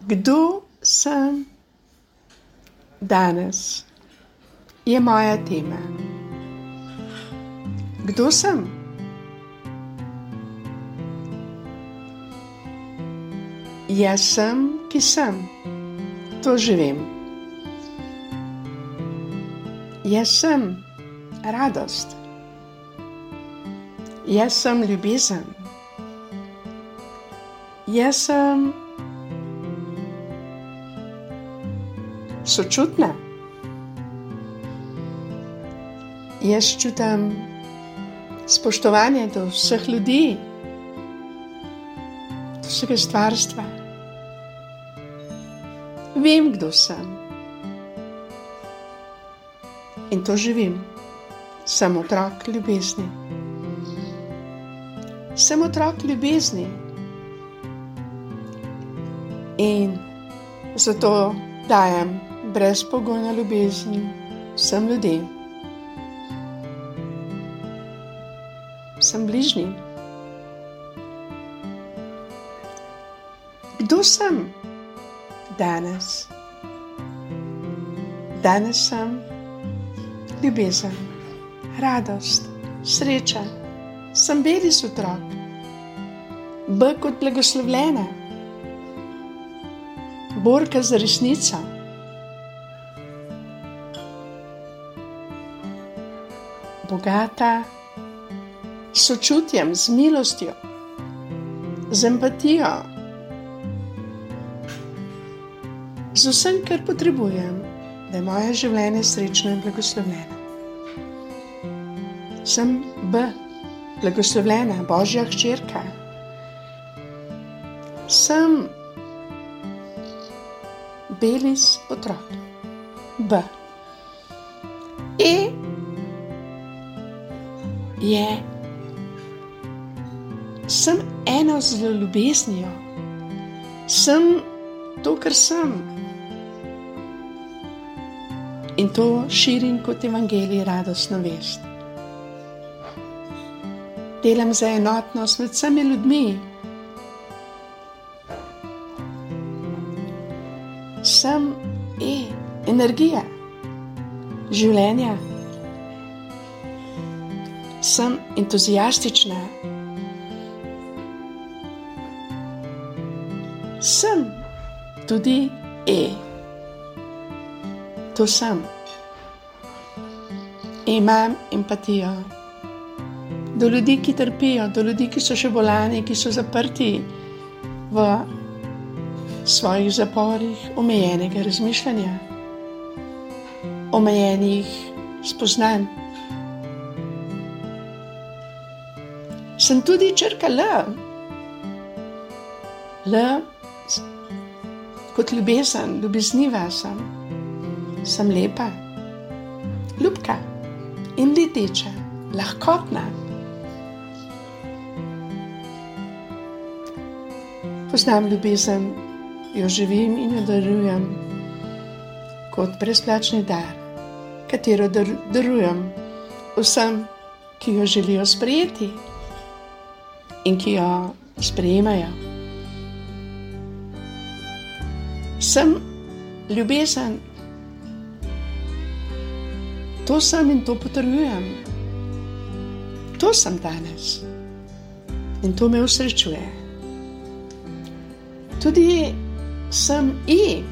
Kdo sem danes, je moja tema. Kdo sem? Jaz sem, ki sem, to živim. Jaz sem radost, jaz sem ljubezen, jaz sem sočutna. Jaz čutim spoštovanje do vseh ljudi, do vsega stvarstva. Vem, kdo sem. In to živim, sem otrok ljubezni. Sem otrok ljubezni. In zato dajem brezpogojno ljubezen vsem ljudem. Sem bližnji. Kdo sem danes? Danes sem ljubezen, radost, sreča, sem beli otrok, B kot blagoslovljena, borka za resnico. Bogata s sočutjem, z milostjo, z empatijo, z vsem, kar potrebujem, da je moje življenje srečno in blagoslovljeno. Sem B, blagoslovljena, božja hčerka. Sem belis otrok. B. E je, sem eno z ljubeznijo, sem to, kar sem. In to širim kot evangelij, radostno vest. Delam za enotnost med vsemi ljudmi. Sem e, energija, življenja. Sem entuzijastična. Sem tudi e. To sem. Imam empatijo do ljudi, ki trpijo, do ljudi, ki so še bolani, ki so zaprti v svojih zaporih, omejenega razmišljanja, omejenih spoznanj. Sem tudi črka L, L kot ljubezen, ljubezniva sem, sem lepa, ljubka in leteča, lahkotna. Poznam ljubezen, jo živim in jo darujem kot brezplačni dar, katero darujem vsem, ki jo želijo sprejeti in ki jo sprejemajo. Sem ljubezen, to sem in to potrjujem. To sem danes in to me usrečuje tudi sem I.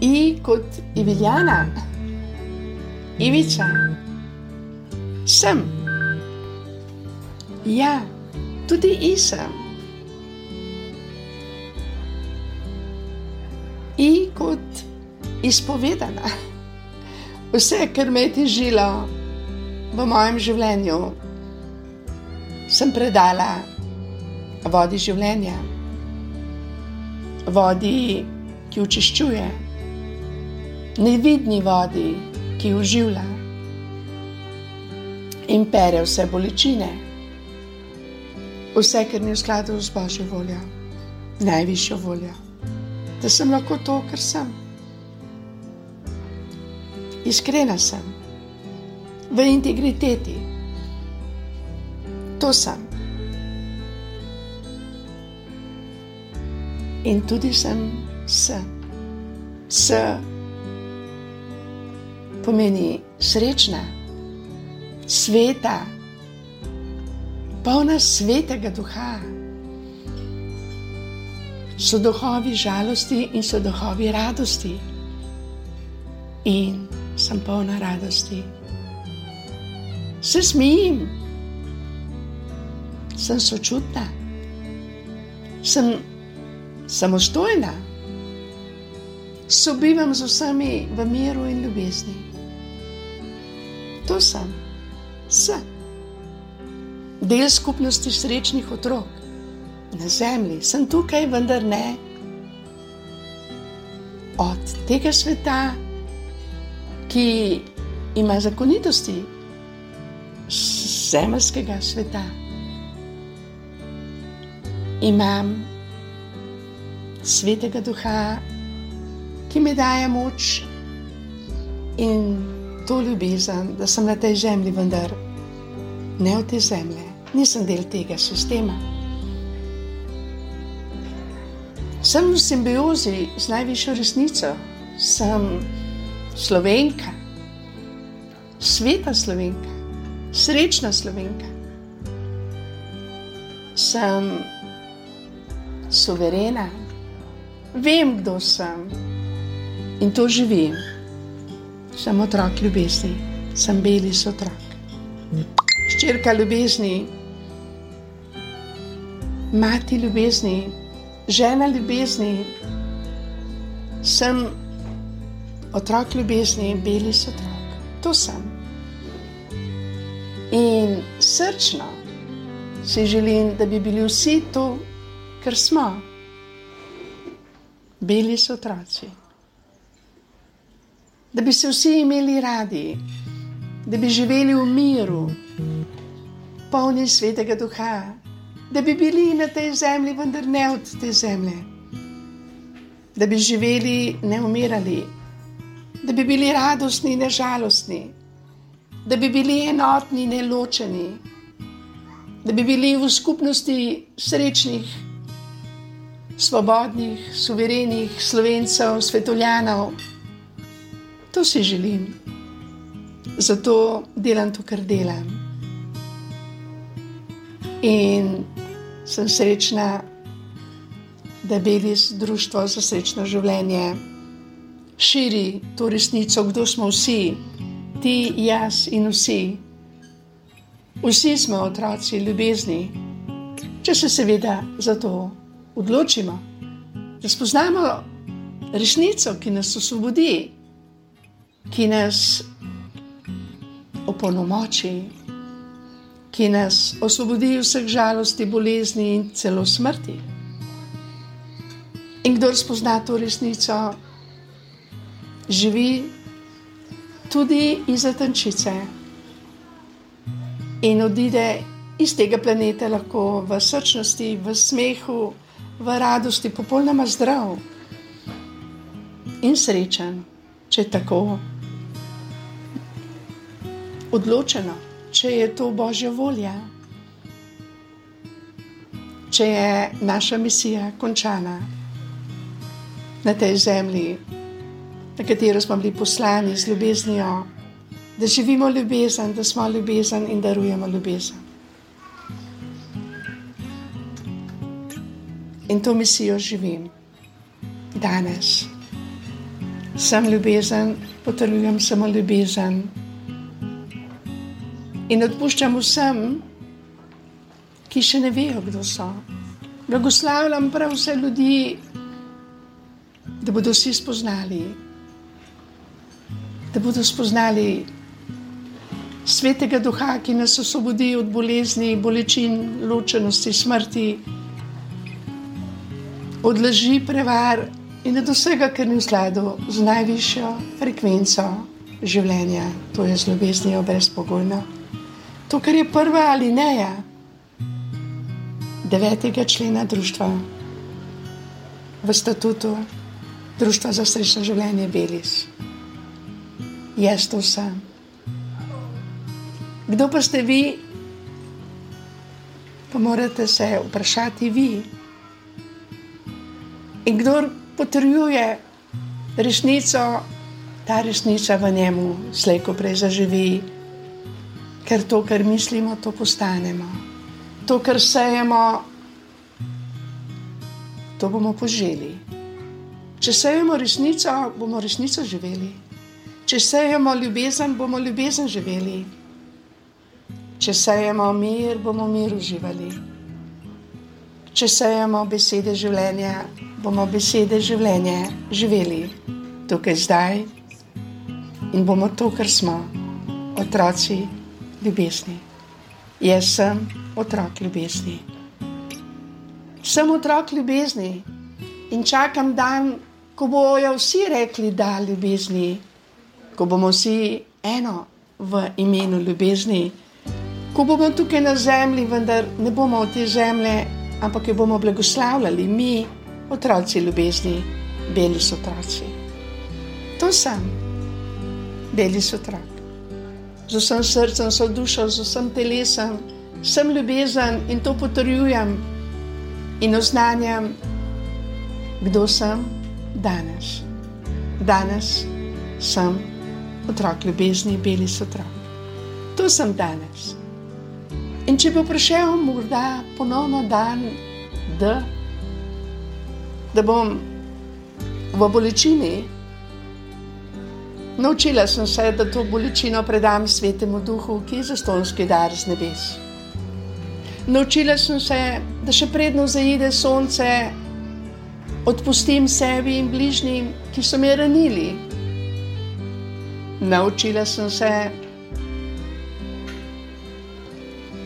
I kot Iviljana, Ivica, sem. Ja, tudi I sem. I kot izpovedana. Vse, kar me je težilo v mojem življenju, sem predala vodi življenja, vodi, ki očiščuje, nevidni vodi, ki uživlja in pere vse bolečine, vse, kar ni v skladu z božjo voljo, najvišjo voljo, da sem lahko to, kar sem. Iskrena sem, v integriteti, to sem. in tudi sem s. S pomeni srečna, sveta, polna svetega duha. So duhovi žalosti in so duhovi radosti. In sem polna radosti. Se smejim, sem sočutna, sem samostojna, sobivam z vsemi v miru in ljubezni. To sem, sem del skupnosti srečnih otrok na zemlji, sem tukaj, vendar ne od tega sveta, ki ima zakonitosti zemeljskega sveta. Imam svetega duha, ki mi daje moč in to ljubezen, da sem na tej zemlji, vendar ne od te zemlje nisem del tega sistema. Sem v simbiozi z najvišjo resnico, sem slovenka, sveta slovenka, srečna slovenka. Sem suverena, vem, kdo sem in to živim. Sem otrok ljubezni, sem beli otrok. Ščirka ljubezni mati ljubezni, žena ljubezni, sem otrok ljubezni, beli so otrok. To sem. In srčno si želim, da bi bili vsi to, kar smo. Beli so otroci. Da bi se vsi imeli radi, da bi živeli v miru, polni svetega duha, da bi bili na tej zemlji, vendar ne od te zemlje, da bi živeli, ne umirali, da bi bili radostni, ne žalostni, da bi bili enotni, ne ločeni, da bi bili v skupnosti srečnih, svobodnih, suverenih slovencev, svetovljanov. To si želim, zato delam to, kar delam. In sem srečna, da Belis Društvo za srečno življenje širi to resnico, kdo smo vsi, ti, jaz in vsi. Vsi smo otroci ljubezni, če se seveda za to odločimo, da spoznamo resnico, ki nas osvobodi, ki nas opolnomoči ki nas osvobodi vseh žalosti, bolezni in celo smrti. In kdo spozna to resnico, živi tudi izza tančice in odide iz tega planeta lahko v srčnosti, v smehu, v radosti, popolnoma zdrav in srečen, če tako odločeno če je to Božja volja, če je naša misija končana na tej zemlji, na katero smo bili poslani z ljubeznijo, da živimo ljubezen, da smo ljubezen in darujemo ljubezen. In to misijo živim danes. Sem ljubezen, potrjujem samo ljubezen in odpuščam vsem, ki še ne vejo, kdo so. Blagoslavljam prav vse ljudi, da bodo vsi spoznali, da bodo spoznali svetega duha, ki nas osvobodi od bolezni, bolečin, ločenosti, smrti, od laži, prevar in od vsega, kar ni v skladu z najvišjo frekvenco življenja, to je z ljubeznijo brezpogojno. To, kar je prva alineja devetega člena družstva v statutu Društva za srečno življenje Belis. Jaz to sem. Kdo pa ste vi? Pa morate se vprašati vi. In kdo potrjuje resnico, ta resnica v njemu slejko prej zaživi, ker to, kar mislimo, to postanemo. To, kar sejemo, to bomo poželi. Če sejemo resnico, bomo resnico živeli. Če sejemo ljubezen, bomo ljubezen živeli. Če sejemo mir, bomo mir uživali. Če sejemo besede življenja, bomo besede življenja živeli tukaj zdaj in bomo to, kar smo, otroci ljubezni. Jaz sem otrok ljubezni. Sem otrok ljubezni in čakam dan, ko bojo vsi rekli, da je ljubezni, ko bomo vsi eno v imenu ljubezni, ko bomo tukaj na zemlji, vendar ne bomo od te zemlje, ampak jo bomo blagoslavljali mi, otroci ljubezni, beli so otroci. To sem, beli so otroci z vsem srcem, z vso dušo, z vsem telesom, sem ljubezen in to potrjujem in oznanjam, kdo sem danes. Danes sem otrok ljubezni, beli so otrok. To sem danes. In če bo prišel morda ponovno dan, da, da bom v bolečini, Naučila sem se, da to bolečino predam svetemu duhu, ki je zastonski dar z nebes. Naučila sem se, da še predno zaide sonce, odpustim sebi in bližnjim, ki so me ranili. Naučila sem se,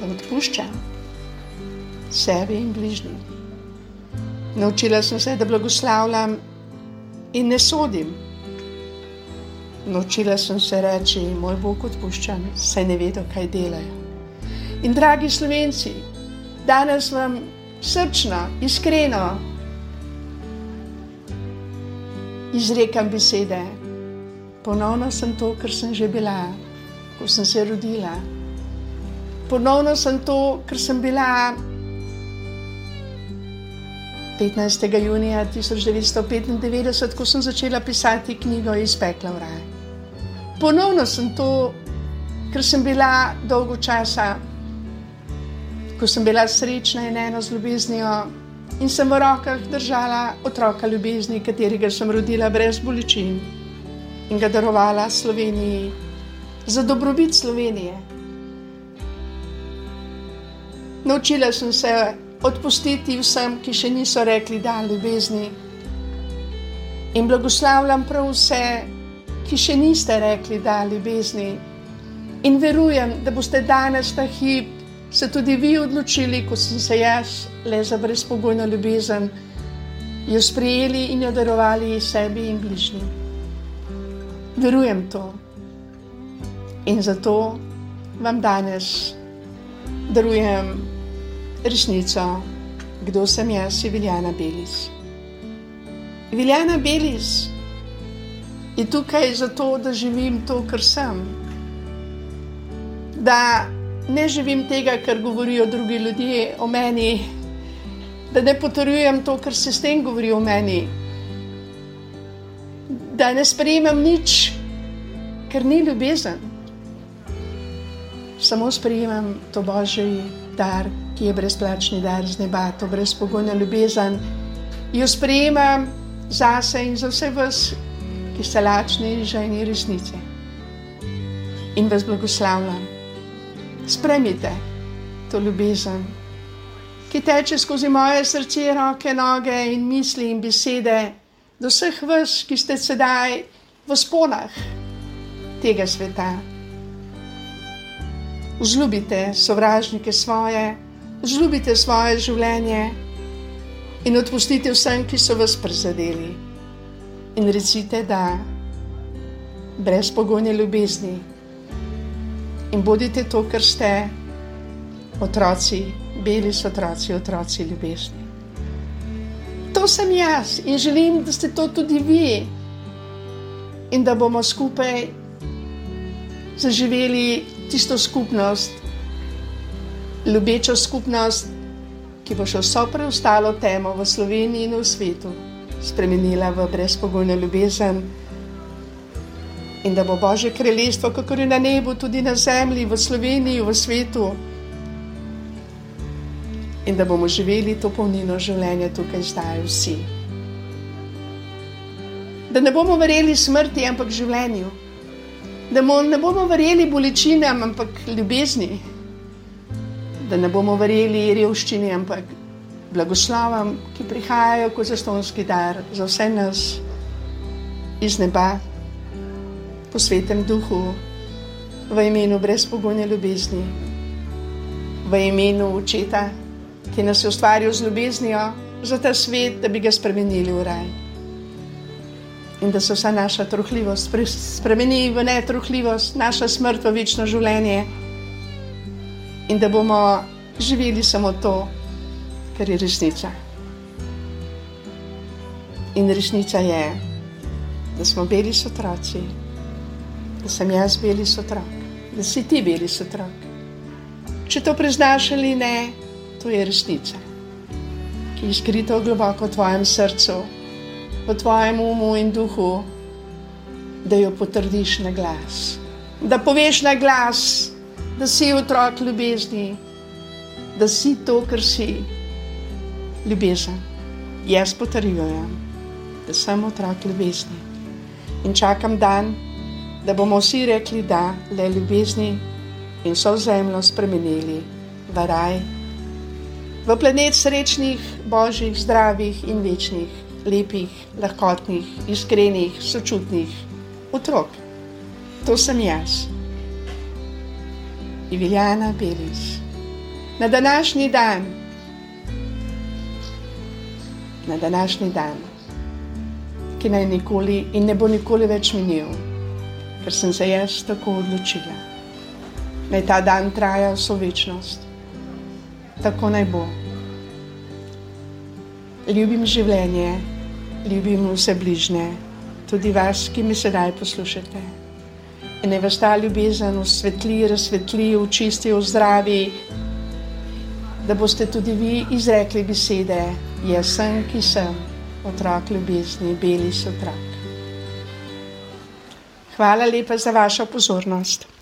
da odpuščam sebi in bližnjim. Naučila sem se, da blagoslavljam in ne sodim. Naučila sem se reči, moj Bog odpuščam, saj ne vedo, kaj delajo. In dragi slovenci, danes vam srčno, iskreno izrekam besede. Ponovno sem to, kar sem že bila, ko sem se rodila. Ponovno sem to, kar sem bila 15. junija 1995, ko sem začela pisati knjigo iz Pekla v Raj. Ponovno sem to, ker sem bila dolgo časa, ko sem bila srečna in ena z ljubeznijo, in sem v rokah držala otroka ljubezni, katerega sem rodila brez bolečin in ga darovala Sloveniji za dobrobit Slovenije. Naučila sem se odpustiti vsem, ki še niso rekli da ljubezni, in blagoslavljam prav vse, ki še niste rekli, da je ljubezni. In verujem, da boste danes ta hip se tudi vi odločili, kot sem se jaz, le za brezpogojno ljubezen, jo sprejeli in jo darovali sebi in bližnjim. Verujem to. In zato vam danes darujem resnico, kdo sem jaz, Viljana Belis. Viljana Belis je tukaj zato, da živim to, kar sem. Da ne živim tega, kar govorijo drugi ljudje o meni, da ne potrjujem to, kar se s tem govori o meni, da ne sprejemam nič, ker ni ljubezen. Samo sprejemam to božji dar, ki je brezplačni dar z neba, to brezpogojno ljubezen. Jo sprejemam zase in za vse vas, ki ste lačni ženi resnice. In vas blagoslavljam. Spremite to ljubezen, ki teče skozi moje srce, roke, noge in misli in besede, do vseh vas, ki ste sedaj v sponah tega sveta. Vzljubite sovražnike svoje, vzljubite svoje življenje in odpustite vsem, ki so vas prizadeli in recite, da brez pogojne ljubezni. In bodite to, kar ste, otroci, beli so otroci, otroci ljubezni. To sem jaz in želim, da ste to tudi vi. In da bomo skupaj zaživeli tisto skupnost, ljubečo skupnost, ki bo še vso preostalo temo v Sloveniji in v svetu spremenila v brezpogojno ljubezen in da bo Božje kraljestvo, kako je na nebu, tudi na zemlji, v Sloveniji, v svetu. In da bomo živeli to polnino življenja tukaj zdaj vsi. Da ne bomo verjeli smrti, ampak življenju. Da ne bomo verjeli bolečinam, ampak ljubezni. Da ne bomo verjeli revščini, ampak blagoslovom, ki prihajajo kot zastonski dar za vse nas iz neba po svetem duhu, v imenu brezpogojne ljubezni, v imenu očeta, ki nas je ustvaril z ljubeznijo za ta svet, da bi ga spremenili v raj. In da se vsa naša truhljivost spremeni v netruhljivost, naša smrt v večno življenje, in da bomo živeli samo to, kar je resnica. In resnica je, da smo bili otroci da sem jaz bili otrok, da si ti bili otrok. Če to priznaš ali ne, to je resnica, ki je skrita globoko v tvojem srcu, v tvojem umu in duhu, da jo potrdiš na glas. Da poveš na glas, da si otrok ljubezni, da si to, kar si ljubezen. Jaz potrjujem, da sem otrok ljubezni in čakam dan, da bomo vsi rekli da le ljubezni in so zemljo spremenili v raj, v planet srečnih, božjih, zdravih in večnih, lepih, lahkotnih, iskrenih, sočutnih otrok. To sem jaz. Iviljana Belis. Na današnji dan, na današnji dan, ki naj nikoli in ne bo nikoli več minil ker sem se jaz tako odločila. Naj ta dan traja vso večnost. Tako naj bo. Ljubim življenje, ljubim vse bližnje, tudi vas, ki mi sedaj poslušate. In naj vas ta ljubezen osvetli, razsvetli, očisti, ozdravi, da boste tudi vi izrekli besede: Jaz sem, ki sem, otrok ljubezni, beli so otrok. Hvala lepa za vašo pozornost.